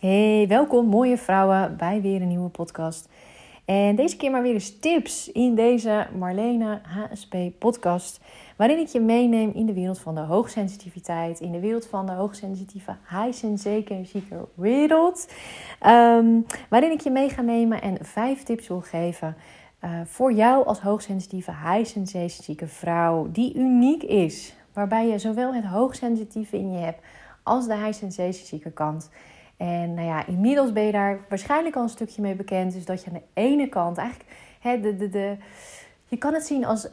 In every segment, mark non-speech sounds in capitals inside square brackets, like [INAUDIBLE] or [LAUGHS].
Hey, welkom mooie vrouwen bij weer een nieuwe podcast. En deze keer maar weer eens tips in deze Marlene HSP podcast. Waarin ik je meeneem in de wereld van de hoogsensitiviteit. In de wereld van de hoogsensitieve high sensation seeker wereld. Um, waarin ik je mee ga nemen en vijf tips wil geven. Uh, voor jou als hoogsensitieve high sensation seeker vrouw. Die uniek is. Waarbij je zowel het hoogsensitieve in je hebt als de high sensation seeker kant. En nou ja, inmiddels ben je daar waarschijnlijk al een stukje mee bekend. Dus dat je aan de ene kant eigenlijk, hè, de, de, de, je kan het zien als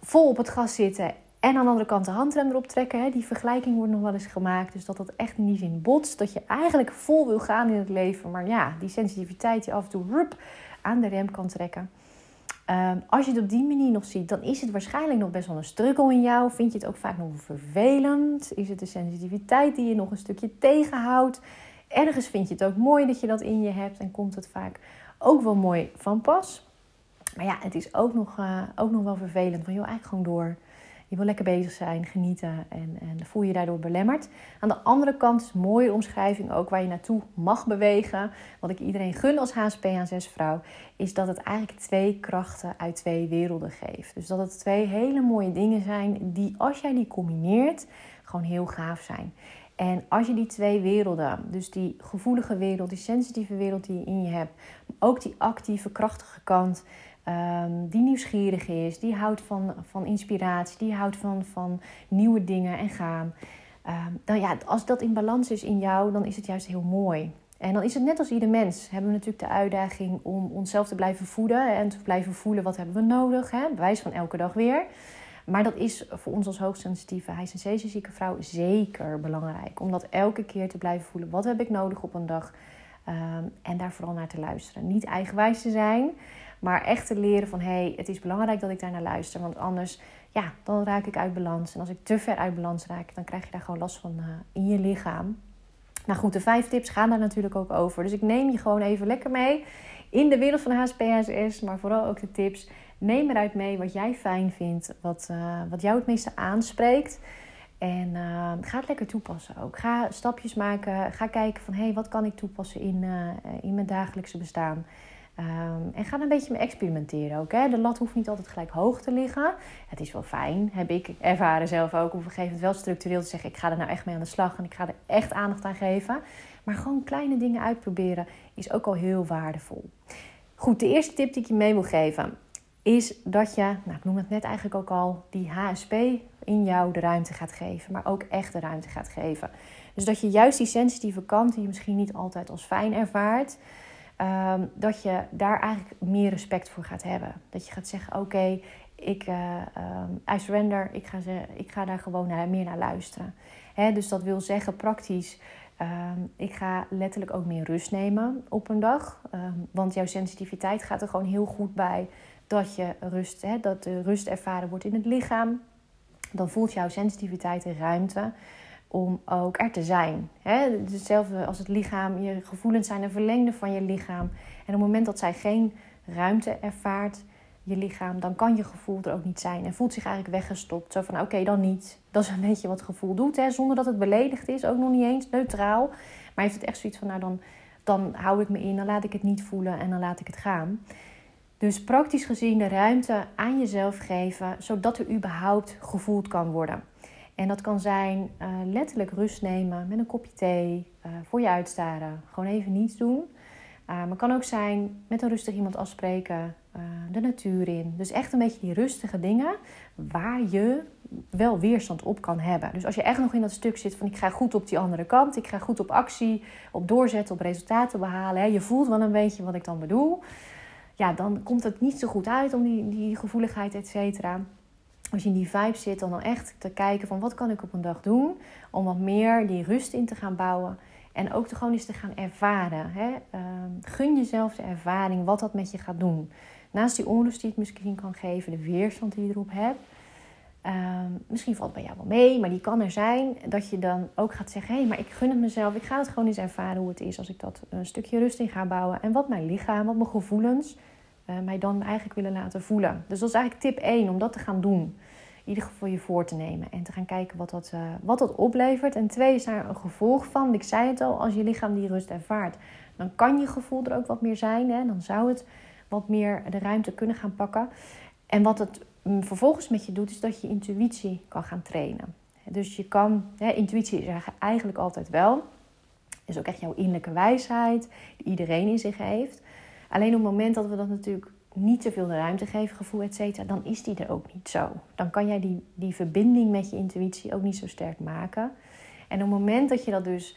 vol op het gas zitten en aan de andere kant de handrem erop trekken. Hè. Die vergelijking wordt nog wel eens gemaakt. Dus dat dat echt in die zin botst. Dat je eigenlijk vol wil gaan in het leven. Maar ja, die sensitiviteit die af en toe rup, aan de rem kan trekken. Um, als je het op die manier nog ziet, dan is het waarschijnlijk nog best wel een struggle in jou. Vind je het ook vaak nog vervelend? Is het de sensitiviteit die je nog een stukje tegenhoudt? Ergens vind je het ook mooi dat je dat in je hebt en komt het vaak ook wel mooi van pas. Maar ja, het is ook nog, uh, ook nog wel vervelend. Van joh, eigenlijk gewoon door. Je wil lekker bezig zijn, genieten en, en voel je daardoor belemmerd. Aan de andere kant is een mooie omschrijving ook waar je naartoe mag bewegen. Wat ik iedereen gun als HSP aan 6 vrouw, is dat het eigenlijk twee krachten uit twee werelden geeft. Dus dat het twee hele mooie dingen zijn die als jij die combineert, gewoon heel gaaf zijn. En als je die twee werelden, dus die gevoelige wereld, die sensitieve wereld die je in je hebt, ook die actieve, krachtige kant, um, die nieuwsgierig is, die houdt van, van inspiratie, die houdt van, van nieuwe dingen en gaan. Um, dan ja, als dat in balans is in jou, dan is het juist heel mooi. En dan is het net als ieder mens. Hebben we natuurlijk de uitdaging om onszelf te blijven voeden en te blijven voelen wat hebben we nodig. Hè? Bewijs van elke dag weer. Maar dat is voor ons als hoogsensitieve high zieke vrouw zeker belangrijk. Om dat elke keer te blijven voelen. Wat heb ik nodig op een dag? Um, en daar vooral naar te luisteren. Niet eigenwijs te zijn, maar echt te leren van... hé, hey, het is belangrijk dat ik daar naar luister. Want anders, ja, dan raak ik uit balans. En als ik te ver uit balans raak, dan krijg je daar gewoon last van uh, in je lichaam. Nou goed, de vijf tips gaan daar natuurlijk ook over. Dus ik neem je gewoon even lekker mee in de wereld van HSP-HSS. Maar vooral ook de tips Neem eruit mee wat jij fijn vindt, wat, uh, wat jou het meeste aanspreekt. En uh, ga het lekker toepassen ook. Ga stapjes maken. Ga kijken van hé, hey, wat kan ik toepassen in, uh, in mijn dagelijkse bestaan. Um, en ga een beetje mee experimenteren ook. De lat hoeft niet altijd gelijk hoog te liggen. Het is wel fijn, heb ik ervaren zelf ook. Op een gegeven moment wel structureel te zeggen: ik ga er nou echt mee aan de slag en ik ga er echt aandacht aan geven. Maar gewoon kleine dingen uitproberen is ook al heel waardevol. Goed, de eerste tip die ik je mee wil geven is dat je, nou ik noem het net eigenlijk ook al, die HSP in jou de ruimte gaat geven, maar ook echt de ruimte gaat geven. Dus dat je juist die sensitieve kant, die je misschien niet altijd als fijn ervaart, um, dat je daar eigenlijk meer respect voor gaat hebben. Dat je gaat zeggen: Oké, ik uh, um, I surrender, ik ga, ik ga daar gewoon naar, meer naar luisteren. Dus dat wil zeggen praktisch. Um, ik ga letterlijk ook meer rust nemen op een dag. Want jouw sensitiviteit gaat er gewoon heel goed bij dat je rust, hè, dat de rust ervaren wordt in het lichaam. Dan voelt jouw sensitiviteit de ruimte om ook er te zijn. Hè? Hetzelfde als het lichaam, je gevoelens zijn een verlengde van je lichaam. En op het moment dat zij geen ruimte ervaart, je lichaam, dan kan je gevoel er ook niet zijn. En voelt zich eigenlijk weggestopt. Zo van, oké, dan niet. Dat is een beetje wat gevoel doet, hè? zonder dat het beledigd is. Ook nog niet eens neutraal. Maar heeft het echt zoiets van, nou dan, dan hou ik me in, dan laat ik het niet voelen en dan laat ik het gaan. Dus praktisch gezien de ruimte aan jezelf geven, zodat er überhaupt gevoeld kan worden. En dat kan zijn uh, letterlijk rust nemen met een kopje thee, uh, voor je uitstaren, gewoon even niets doen. Uh, maar kan ook zijn met een rustig iemand afspreken, de natuur in. Dus echt een beetje die rustige dingen waar je wel weerstand op kan hebben. Dus als je echt nog in dat stuk zit van ik ga goed op die andere kant, ik ga goed op actie, op doorzetten, op resultaten behalen. Hè, je voelt wel een beetje wat ik dan bedoel ja, dan komt het niet zo goed uit om die, die gevoeligheid, et cetera. Als je in die vibe zit, dan, dan echt te kijken van wat kan ik op een dag doen om wat meer die rust in te gaan bouwen. En ook te gewoon eens te gaan ervaren. Hè? Uh, gun jezelf de ervaring wat dat met je gaat doen. Naast die onrust die het misschien kan geven, de weerstand die je erop hebt. Uh, misschien valt het bij jou wel mee, maar die kan er zijn. Dat je dan ook gaat zeggen: hé, hey, maar ik gun het mezelf. Ik ga het gewoon eens ervaren hoe het is als ik dat een stukje rust in ga bouwen. En wat mijn lichaam, wat mijn gevoelens uh, mij dan eigenlijk willen laten voelen. Dus dat is eigenlijk tip 1 om dat te gaan doen. in ieder geval je voor te nemen en te gaan kijken wat dat, uh, wat dat oplevert. En twee is daar een gevolg van. Ik zei het al, als je lichaam die rust ervaart, dan kan je gevoel er ook wat meer zijn. Hè? Dan zou het wat meer de ruimte kunnen gaan pakken. En wat het vervolgens met je doet, is dat je intuïtie kan gaan trainen. Dus je kan, intuïtie is eigenlijk altijd wel. Is ook echt jouw innerlijke wijsheid, die iedereen in zich heeft. Alleen op het moment dat we dat natuurlijk niet te veel de ruimte geven, gevoel, et cetera, dan is die er ook niet zo. Dan kan jij die, die verbinding met je intuïtie ook niet zo sterk maken. En op het moment dat je dat dus,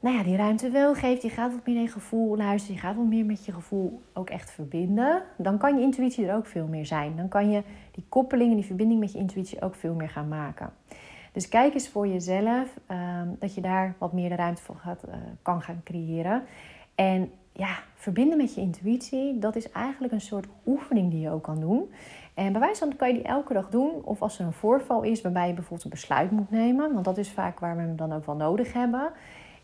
nou ja, die ruimte wel geeft, je gaat wat meer in gevoel luisteren, je gaat wat meer met je gevoel ook echt verbinden, dan kan je intuïtie er ook veel meer zijn. Dan kan je die koppeling en die verbinding met je intuïtie ook veel meer gaan maken. Dus kijk eens voor jezelf um, dat je daar wat meer de ruimte voor gaat, uh, kan gaan creëren. En ja, verbinden met je intuïtie, dat is eigenlijk een soort oefening die je ook kan doen. En bij wijze van kan je die elke dag doen. Of als er een voorval is waarbij je bijvoorbeeld een besluit moet nemen. Want dat is vaak waar we hem dan ook wel nodig hebben.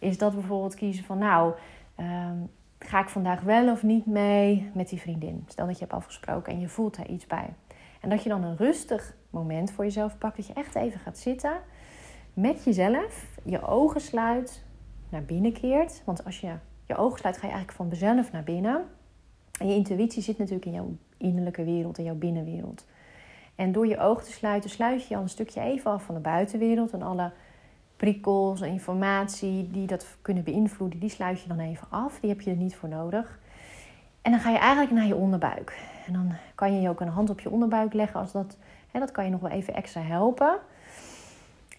Is dat bijvoorbeeld kiezen van nou, um, ga ik vandaag wel of niet mee met die vriendin? Stel dat je hebt afgesproken en je voelt daar iets bij. En dat je dan een rustig moment voor jezelf pakt. Dat je echt even gaat zitten met jezelf. Je ogen sluit, naar binnen keert. Want als je je ogen sluit, ga je eigenlijk van mezelf naar binnen. En je intuïtie zit natuurlijk in jouw innerlijke wereld, in jouw binnenwereld. En door je ogen te sluiten, sluit je al een stukje even af van de buitenwereld. En alle prikkels en informatie die dat kunnen beïnvloeden, die sluit je dan even af. Die heb je er niet voor nodig. En dan ga je eigenlijk naar je onderbuik. En dan kan je je ook een hand op je onderbuik leggen. Als dat, hè, dat kan je nog wel even extra helpen.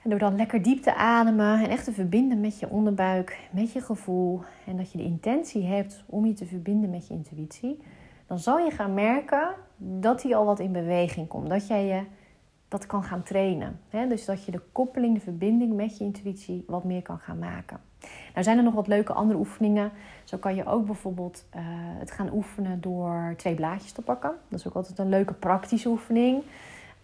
En door dan lekker diep te ademen en echt te verbinden met je onderbuik, met je gevoel. En dat je de intentie hebt om je te verbinden met je intuïtie. Dan zal je gaan merken dat die al wat in beweging komt. Dat jij je dat kan gaan trainen. Dus dat je de koppeling, de verbinding met je intuïtie wat meer kan gaan maken. Nou zijn er nog wat leuke andere oefeningen. Zo kan je ook bijvoorbeeld uh, het gaan oefenen door twee blaadjes te pakken. Dat is ook altijd een leuke praktische oefening.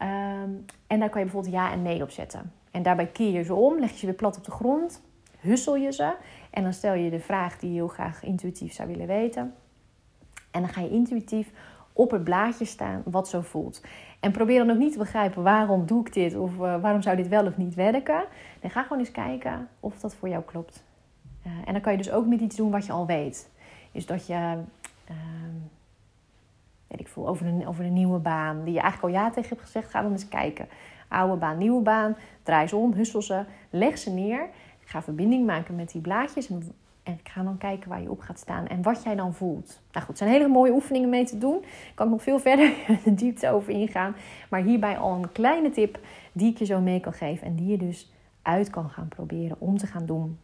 Um, en daar kan je bijvoorbeeld ja en nee op zetten. En daarbij keer je ze om, leg je ze weer plat op de grond, hussel je ze. En dan stel je de vraag die je heel graag intuïtief zou willen weten. En dan ga je intuïtief op het blaadje staan wat zo voelt. En probeer dan ook niet te begrijpen waarom doe ik dit of uh, waarom zou dit wel of niet werken. Dan ga gewoon eens kijken of dat voor jou klopt. Uh, en dan kan je dus ook met iets doen wat je al weet. Dus dat je, uh, weet ik veel, over een, over een nieuwe baan die je eigenlijk al ja tegen hebt gezegd, ga dan eens kijken. Oude baan, nieuwe baan, draai ze om, hussel ze, leg ze neer. Ga verbinding maken met die blaadjes en, en ik ga dan kijken waar je op gaat staan en wat jij dan voelt. Nou goed, het zijn hele mooie oefeningen mee te doen. Ik kan nog veel [LAUGHS] verder de diepte over ingaan. Maar hierbij al een kleine tip die ik je zo mee kan geven en die je dus uit kan gaan proberen om te gaan doen.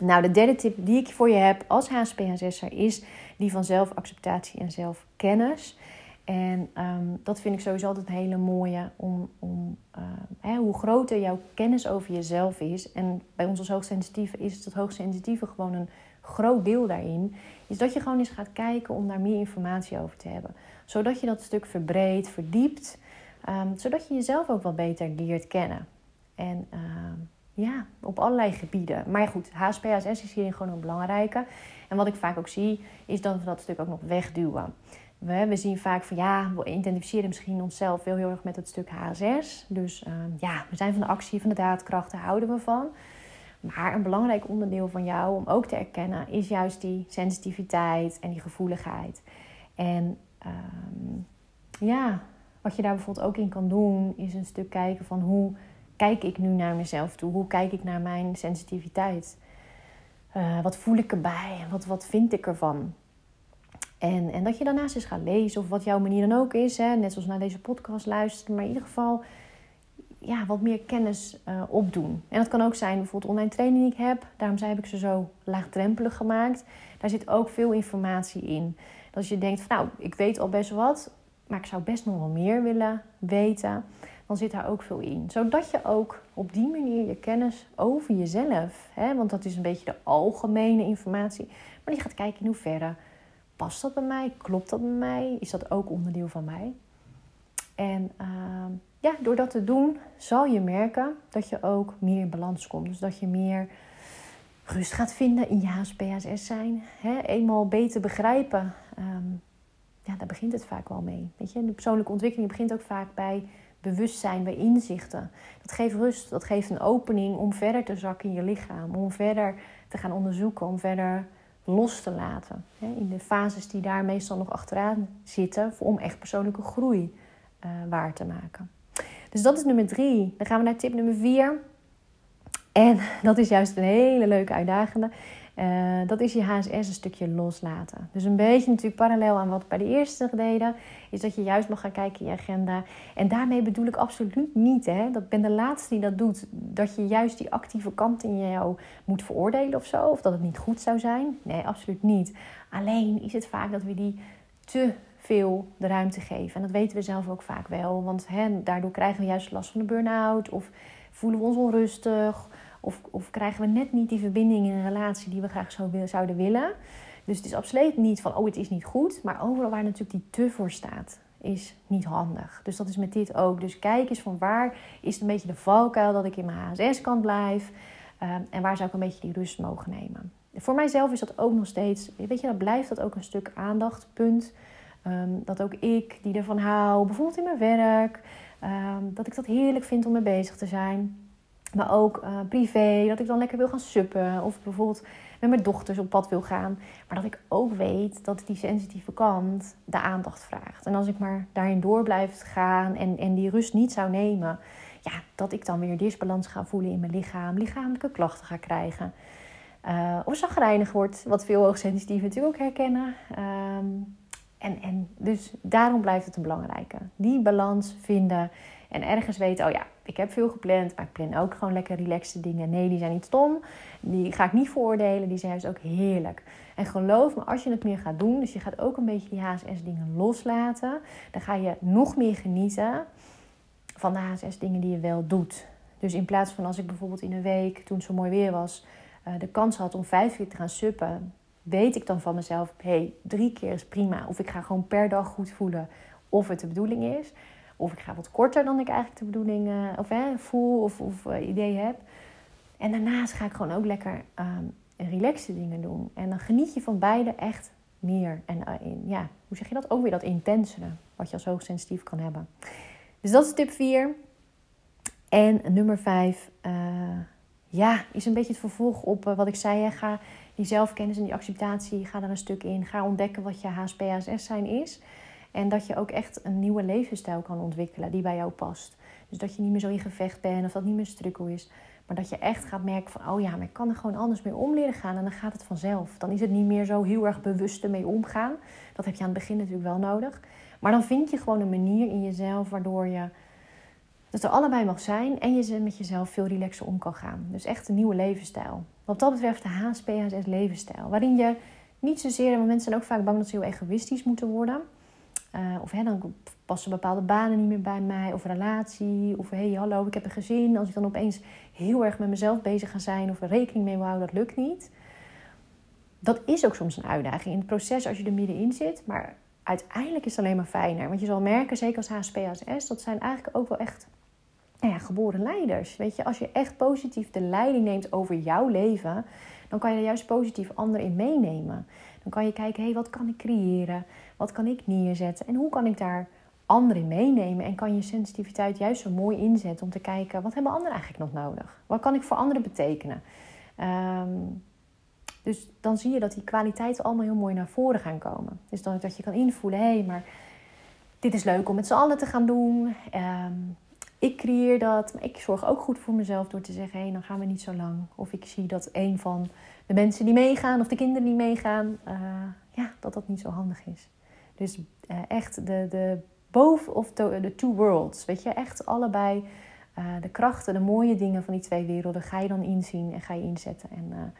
Nou, de derde tip die ik voor je heb als HSP-HSS'er is die van zelfacceptatie en zelfkennis. En um, dat vind ik sowieso altijd een hele mooie. Om, om, uh, hè, hoe groter jouw kennis over jezelf is. En bij ons als hoogsensitieve is het hoogsensitieve gewoon een groot deel daarin. Is dat je gewoon eens gaat kijken om daar meer informatie over te hebben. Zodat je dat stuk verbreedt, verdiept. Um, zodat je jezelf ook wat beter leert kennen. En ja, op allerlei gebieden. Maar goed, HSP-HSS is hierin gewoon een belangrijke. En wat ik vaak ook zie, is dat we dat stuk ook nog wegduwen. We, we zien vaak van ja, we identificeren misschien onszelf wel heel erg met het stuk HSS. Dus uh, ja, we zijn van de actie, van de daadkracht, daar houden we van. Maar een belangrijk onderdeel van jou om ook te erkennen is juist die sensitiviteit en die gevoeligheid. En um, ja, wat je daar bijvoorbeeld ook in kan doen, is een stuk kijken van hoe kijk ik nu naar mezelf toe? Hoe kijk ik naar mijn sensitiviteit? Uh, wat voel ik erbij? Wat, wat vind ik ervan? En, en dat je daarnaast eens gaat lezen, of wat jouw manier dan ook is. Hè? Net zoals naar deze podcast luisteren. Maar in ieder geval ja, wat meer kennis uh, opdoen. En dat kan ook zijn bijvoorbeeld online training die ik heb. Daarom heb ik ze zo laagdrempelig gemaakt. Daar zit ook veel informatie in. Dat als je denkt van nou, ik weet al best wat. Maar ik zou best nog wel meer willen weten. Dan zit daar ook veel in. Zodat je ook op die manier je kennis over jezelf. Hè, want dat is een beetje de algemene informatie. Maar je gaat kijken in hoeverre Past dat bij mij? Klopt dat bij mij? Is dat ook onderdeel van mij? En uh, ja, door dat te doen zal je merken dat je ook meer in balans komt. Dus dat je meer rust gaat vinden in je HSPHS zijn. He, eenmaal beter begrijpen, um, ja, daar begint het vaak wel mee. Weet je? De persoonlijke ontwikkeling begint ook vaak bij bewustzijn, bij inzichten. Dat geeft rust, dat geeft een opening om verder te zakken in je lichaam. Om verder te gaan onderzoeken, om verder los te laten. In de fases die daar meestal nog achteraan zitten, om echt persoonlijke groei uh, waar te maken. Dus dat is nummer drie. Dan gaan we naar tip nummer vier. En [LAUGHS] dat is juist een hele leuke uitdagende. Uh, dat is je HSS een stukje loslaten. Dus een beetje natuurlijk parallel aan wat we bij de eerste deden, is dat je juist mag gaan kijken in je agenda. En daarmee bedoel ik absoluut niet, hè, dat ben de laatste die dat doet, dat je juist die actieve kant in jou moet veroordelen of zo, of dat het niet goed zou zijn. Nee, absoluut niet. Alleen is het vaak dat we die te veel de ruimte geven. En dat weten we zelf ook vaak wel, want hè, daardoor krijgen we juist last van de burn-out of voelen we ons onrustig of, of krijgen we net niet die verbinding in een relatie die we graag zo zouden willen. Dus het is absoluut niet van, oh het is niet goed. Maar overal waar natuurlijk die te voor staat, is niet handig. Dus dat is met dit ook. Dus kijk eens van waar is een beetje de valkuil dat ik in mijn HSS-kant blijf. Uh, en waar zou ik een beetje die rust mogen nemen. Voor mijzelf is dat ook nog steeds, weet je, dat blijft dat ook een stuk aandachtpunt. Um, dat ook ik, die ervan hou, bijvoorbeeld in mijn werk, um, dat ik dat heerlijk vind om mee bezig te zijn. Maar ook uh, privé, dat ik dan lekker wil gaan suppen. Of bijvoorbeeld met mijn dochters op pad wil gaan. Maar dat ik ook weet dat die sensitieve kant de aandacht vraagt. En als ik maar daarin door blijf gaan en, en die rust niet zou nemen. Ja, dat ik dan weer disbalans ga voelen in mijn lichaam. Lichamelijke klachten ga krijgen. Uh, of zagrijnig wordt, wat veel hoogsensitieven natuurlijk ook herkennen. Um, en, en dus daarom blijft het een belangrijke. Die balans vinden en ergens weten, oh ja, ik heb veel gepland, maar ik plan ook gewoon lekker relaxte dingen. Nee, die zijn niet stom. Die ga ik niet veroordelen. Die zijn juist ook heerlijk. En geloof me, als je het meer gaat doen, dus je gaat ook een beetje die HSS-dingen loslaten, dan ga je nog meer genieten van de HSS-dingen die je wel doet. Dus in plaats van als ik bijvoorbeeld in een week, toen het zo mooi weer was, eh, de kans had om vijf keer te gaan suppen, weet ik dan van mezelf, hé, hey, drie keer is prima. Of ik ga gewoon per dag goed voelen of het de bedoeling is. Of ik ga wat korter dan ik eigenlijk de bedoeling uh, of, voel of, of uh, idee heb. En daarnaast ga ik gewoon ook lekker um, relaxte dingen doen. En dan geniet je van beide echt meer. En in, ja, hoe zeg je dat? Ook weer dat intensere, wat je als hoogsensitief kan hebben. Dus dat is tip 4. En nummer 5, ja, is een beetje het vervolg op wat ik zei. Hè. Ga die zelfkennis en die acceptatie, ga daar een stuk in. Ga ontdekken wat je HSP-HSS zijn is. En dat je ook echt een nieuwe levensstijl kan ontwikkelen die bij jou past. Dus dat je niet meer zo in gevecht bent of dat niet meer strukkel is. Maar dat je echt gaat merken van, oh ja, maar ik kan er gewoon anders mee om leren gaan. En dan gaat het vanzelf. Dan is het niet meer zo heel erg bewust ermee omgaan. Dat heb je aan het begin natuurlijk wel nodig. Maar dan vind je gewoon een manier in jezelf waardoor je dat er allebei mag zijn. En je met jezelf veel relaxer om kan gaan. Dus echt een nieuwe levensstijl. Wat dat betreft de HSP, HSS levensstijl. Waarin je niet zozeer, want mensen zijn ook vaak bang dat ze heel egoïstisch moeten worden. Uh, of hè, dan passen bepaalde banen niet meer bij mij. Of relatie. Of hé, hey, hallo, ik heb een gezin. Als ik dan opeens heel erg met mezelf bezig ga zijn. Of er rekening mee houden, dat lukt niet. Dat is ook soms een uitdaging in het proces als je er middenin zit. Maar uiteindelijk is het alleen maar fijner. Want je zal merken, zeker als HSP, dat zijn eigenlijk ook wel echt nou geboren leiders. Weet je, als je echt positief de leiding neemt over jouw leven, dan kan je er juist positief anderen in meenemen. Dan kan je kijken, hey, wat kan ik creëren? Wat kan ik neerzetten? En hoe kan ik daar anderen meenemen? En kan je sensitiviteit juist zo mooi inzetten om te kijken, wat hebben anderen eigenlijk nog nodig? Wat kan ik voor anderen betekenen? Ehm, dus dan zie je dat die kwaliteiten allemaal heel mooi naar voren gaan komen. Dus dan dat je kan invoelen, hé, hey, maar dit is leuk om met z'n allen te gaan doen. Ehm, ik creëer dat, maar ik zorg ook goed voor mezelf door te zeggen: hé, hey, dan gaan we niet zo lang. Of ik zie dat een van de mensen die meegaan of de kinderen die meegaan, uh, ja, dat dat niet zo handig is. Dus uh, echt de, de both of the, the, two worlds, weet je, echt allebei uh, de krachten, de mooie dingen van die twee werelden ga je dan inzien en ga je inzetten. En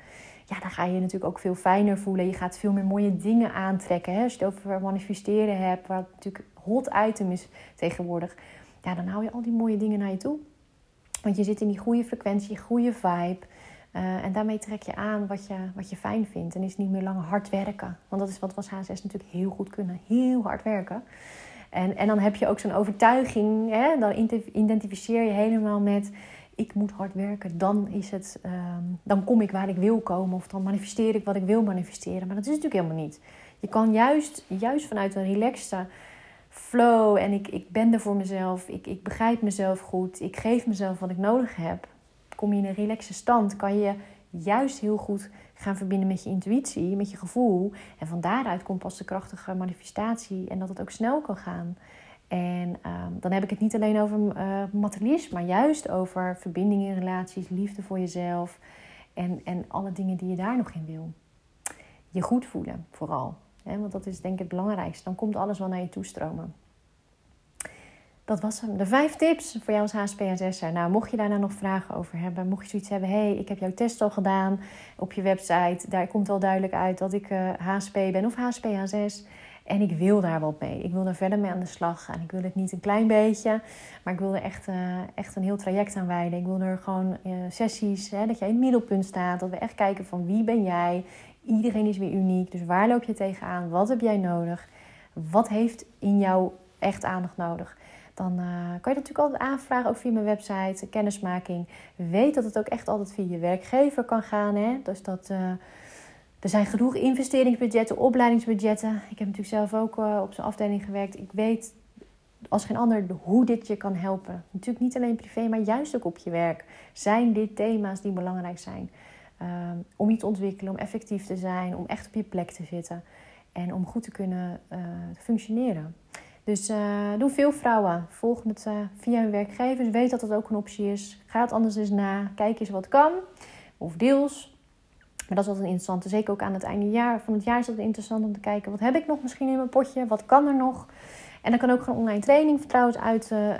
ja, dan ga je je natuurlijk ook veel fijner voelen. Je gaat veel meer mooie dingen aantrekken. Hè? Als je het over manifesteren hebt, wat natuurlijk hot item is tegenwoordig ja, dan hou je al die mooie dingen naar je toe. Want je zit in die goede frequentie, goede vibe. Uh, en daarmee trek je aan wat je, wat je fijn vindt. En is niet meer langer hard werken. Want dat is wat we als HSS natuurlijk heel goed kunnen. Heel hard werken. En, en dan heb je ook zo'n overtuiging. Hè? Dan identificeer je helemaal met... Ik moet hard werken. Dan, is het, um, dan kom ik waar ik wil komen. Of dan manifesteer ik wat ik wil manifesteren. Maar dat is natuurlijk helemaal niet. Je kan juist, juist vanuit een relaxte flow en ik, ik ben er voor mezelf. Ik, ik begrijp mezelf goed. Ik geef mezelf wat ik nodig heb. Kom je in een relaxe stand, kan je juist heel goed gaan verbinden met je intuïtie, met je gevoel. En van daaruit komt pas de krachtige manifestatie en dat het ook snel kan gaan. En ehm, dan heb ik het niet alleen over uh, materialisme, maar juist over verbinding in relaties, liefde voor jezelf en, en alle dingen die je daar nog in wil. Je goed voelen vooral. Want dat is denk ik het belangrijkste. Dan komt alles wel naar je toestromen. Dat was hem. De vijf tips voor jou als HSP-HSS'er. Nou, mocht je daar nou nog vragen over hebben, mocht je zoiets hebben, hey, ik heb jouw test al gedaan op je website. Daar komt wel duidelijk uit dat ik uh, eh, HSP ben of HSP-HSS. En ik wil daar wat mee. Ik wil er verder mee aan de slag gaan. Ik wil het niet een klein beetje, maar ik wil er echt, uh, echt een heel traject aan wijden. Ik wil er gewoon uh, sessies, hè, dat jij in het middelpunt staat. Dat we echt kijken van wie ben jij. Iedereen is weer uniek. Dus waar loop je tegenaan? Wat heb jij nodig? Wat heeft in jou echt aandacht nodig? Dan uh, kan je natuurlijk altijd aanvragen, ook via mijn website, kennismaking. Weet dat het ook echt altijd via je werkgever kan gaan. Hè? Dus dat, er zijn genoeg investeringsbudgetten, opleidingsbudgetten. Ik heb natuurlijk zelf ook uh, op zo'n afdeling gewerkt. Ik weet als geen ander hoe dit je kan helpen. Natuurlijk niet alleen privé, maar juist ook op je werk. Zijn dit thema's die belangrijk zijn? Um, om je te ontwikkelen, om effectief te zijn, om echt op je plek te zitten. En om goed te kunnen functioneren. Dus uh, doen veel vrouwen. Volg het via hun werkgevers. Weet dat dat ook een optie is. Ga het anders eens na. Kijk eens wat kan. Of deels. Maar dat is altijd interessant. Zeker ook aan het einde van het jaar is het interessant om te kijken. Wat heb ik nog misschien in mijn potje? Wat kan er nog? En dan kan ook een online training trouwens uit uh,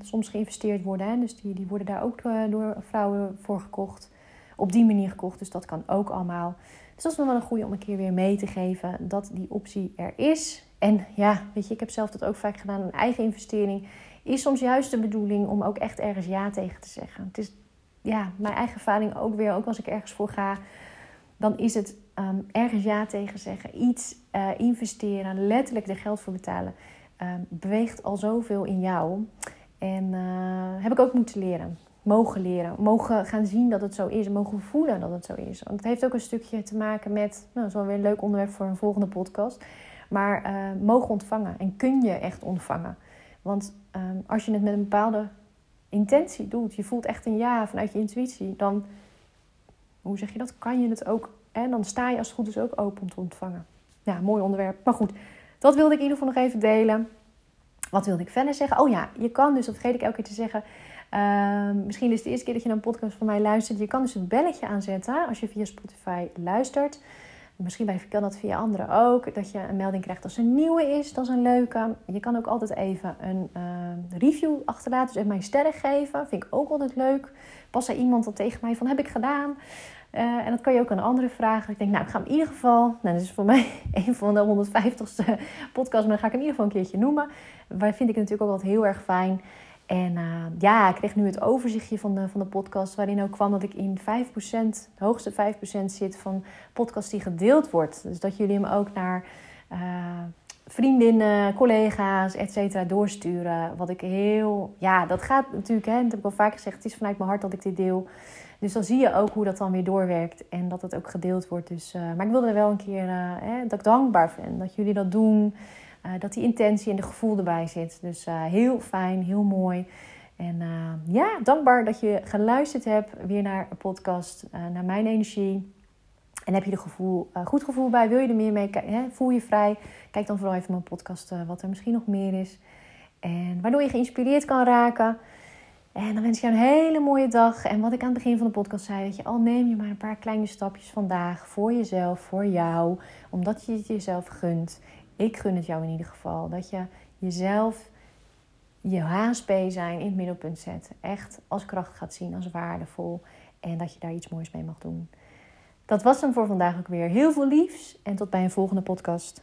soms geïnvesteerd worden. Hè? Dus die, die worden daar ook door vrouwen voor gekocht. Op die manier gekocht. Dus dat kan ook allemaal. Dus dat is nog wel een goede om een keer weer mee te geven. Dat die optie er is. En ja, weet je, ik heb zelf dat ook vaak gedaan. Een eigen investering is soms juist de bedoeling om ook echt ergens ja tegen te zeggen. Het is ja, mijn eigen ervaring ook weer, ook als ik ergens voor ga, dan is het um, ergens ja tegen zeggen, iets uh, investeren, letterlijk er geld voor betalen, um, beweegt al zoveel in jou. En uh, heb ik ook moeten leren, mogen leren, mogen gaan zien dat het zo is, mogen voelen dat het zo is. Want het heeft ook een stukje te maken met, nou, dat is wel weer een leuk onderwerp voor een volgende podcast maar uh, mogen ontvangen en kun je echt ontvangen. Want ehm, als je het met een bepaalde intentie doet, je voelt echt een ja vanuit je intuïtie, dan, hoe zeg je dat, kan je het ook, en dan sta je als het goed is ook open om te ontvangen. Ja, mooi onderwerp. Maar goed, dat wilde ik in ieder geval nog even delen. Wat wilde ik verder zeggen? Oh ja, je kan dus, dat vergeet ik elke keer te zeggen. Uh, misschien is het de eerste keer dat je naar een podcast van mij luistert. Je kan dus een belletje aanzetten als je via Spotify luistert. Misschien kan dat via anderen ook. Dat je een melding krijgt als een nieuwe is. Dat is een leuke. Je kan ook altijd even een uh, review achterlaten. Dus even mijn sterren geven. Vind ik ook altijd leuk. Pas er iemand dan tegen mij van heb ik gedaan. Uh, en dat kan je ook aan anderen vragen. Ik denk, nou, ik ga hem in ieder geval. Nou, dat is voor mij [LAUGHS] een van de 150ste podcasts. Maar dan ga ik hem in ieder geval een keertje noemen. Waar vind ik natuurlijk ook altijd heel erg fijn. En uh, ja, ik kreeg nu het overzichtje van de, van de podcast, waarin ook kwam dat ik in 5%, de hoogste 5% zit van podcasts die gedeeld wordt. Dus dat jullie hem ook naar uh, vriendinnen, collega's, et cetera, doorsturen. Wat ik heel, ja, dat gaat natuurlijk, hè, dat heb ik al vaak gezegd, het is vanuit mijn hart dat ik dit deel. Dus dan zie je ook hoe dat dan weer doorwerkt en dat het ook gedeeld wordt. Dus, uh, maar ik wilde er wel een keer, hè, dat ik dankbaar ben dat jullie dat doen. Uh, dat die intentie en de gevoel erbij zit. Dus uh, heel fijn, heel mooi. En uh, ja, dankbaar dat je geluisterd hebt weer naar een podcast, naar mijn energie. En heb je er gevoel, goed gevoel bij? Wil je er meer mee? Hè? Voel je vrij? Kijk dan vooral even mijn podcast, wat er misschien nog meer is. En waardoor je geïnspireerd kan raken. En dan wens ik jou een hele mooie dag. En wat ik aan het begin van de podcast zei, dat je al neem je maar een paar kleine stapjes vandaag voor jezelf, voor jou, omdat je het jezelf gunt ik gun het jou in ieder geval. Dat je jezelf, je HSP zijn in het middelpunt zet. Echt als kracht gaat zien, als waardevol. En dat je daar iets moois mee mag doen. Dat was hem voor vandaag ook weer. Heel veel liefs en tot bij een volgende podcast.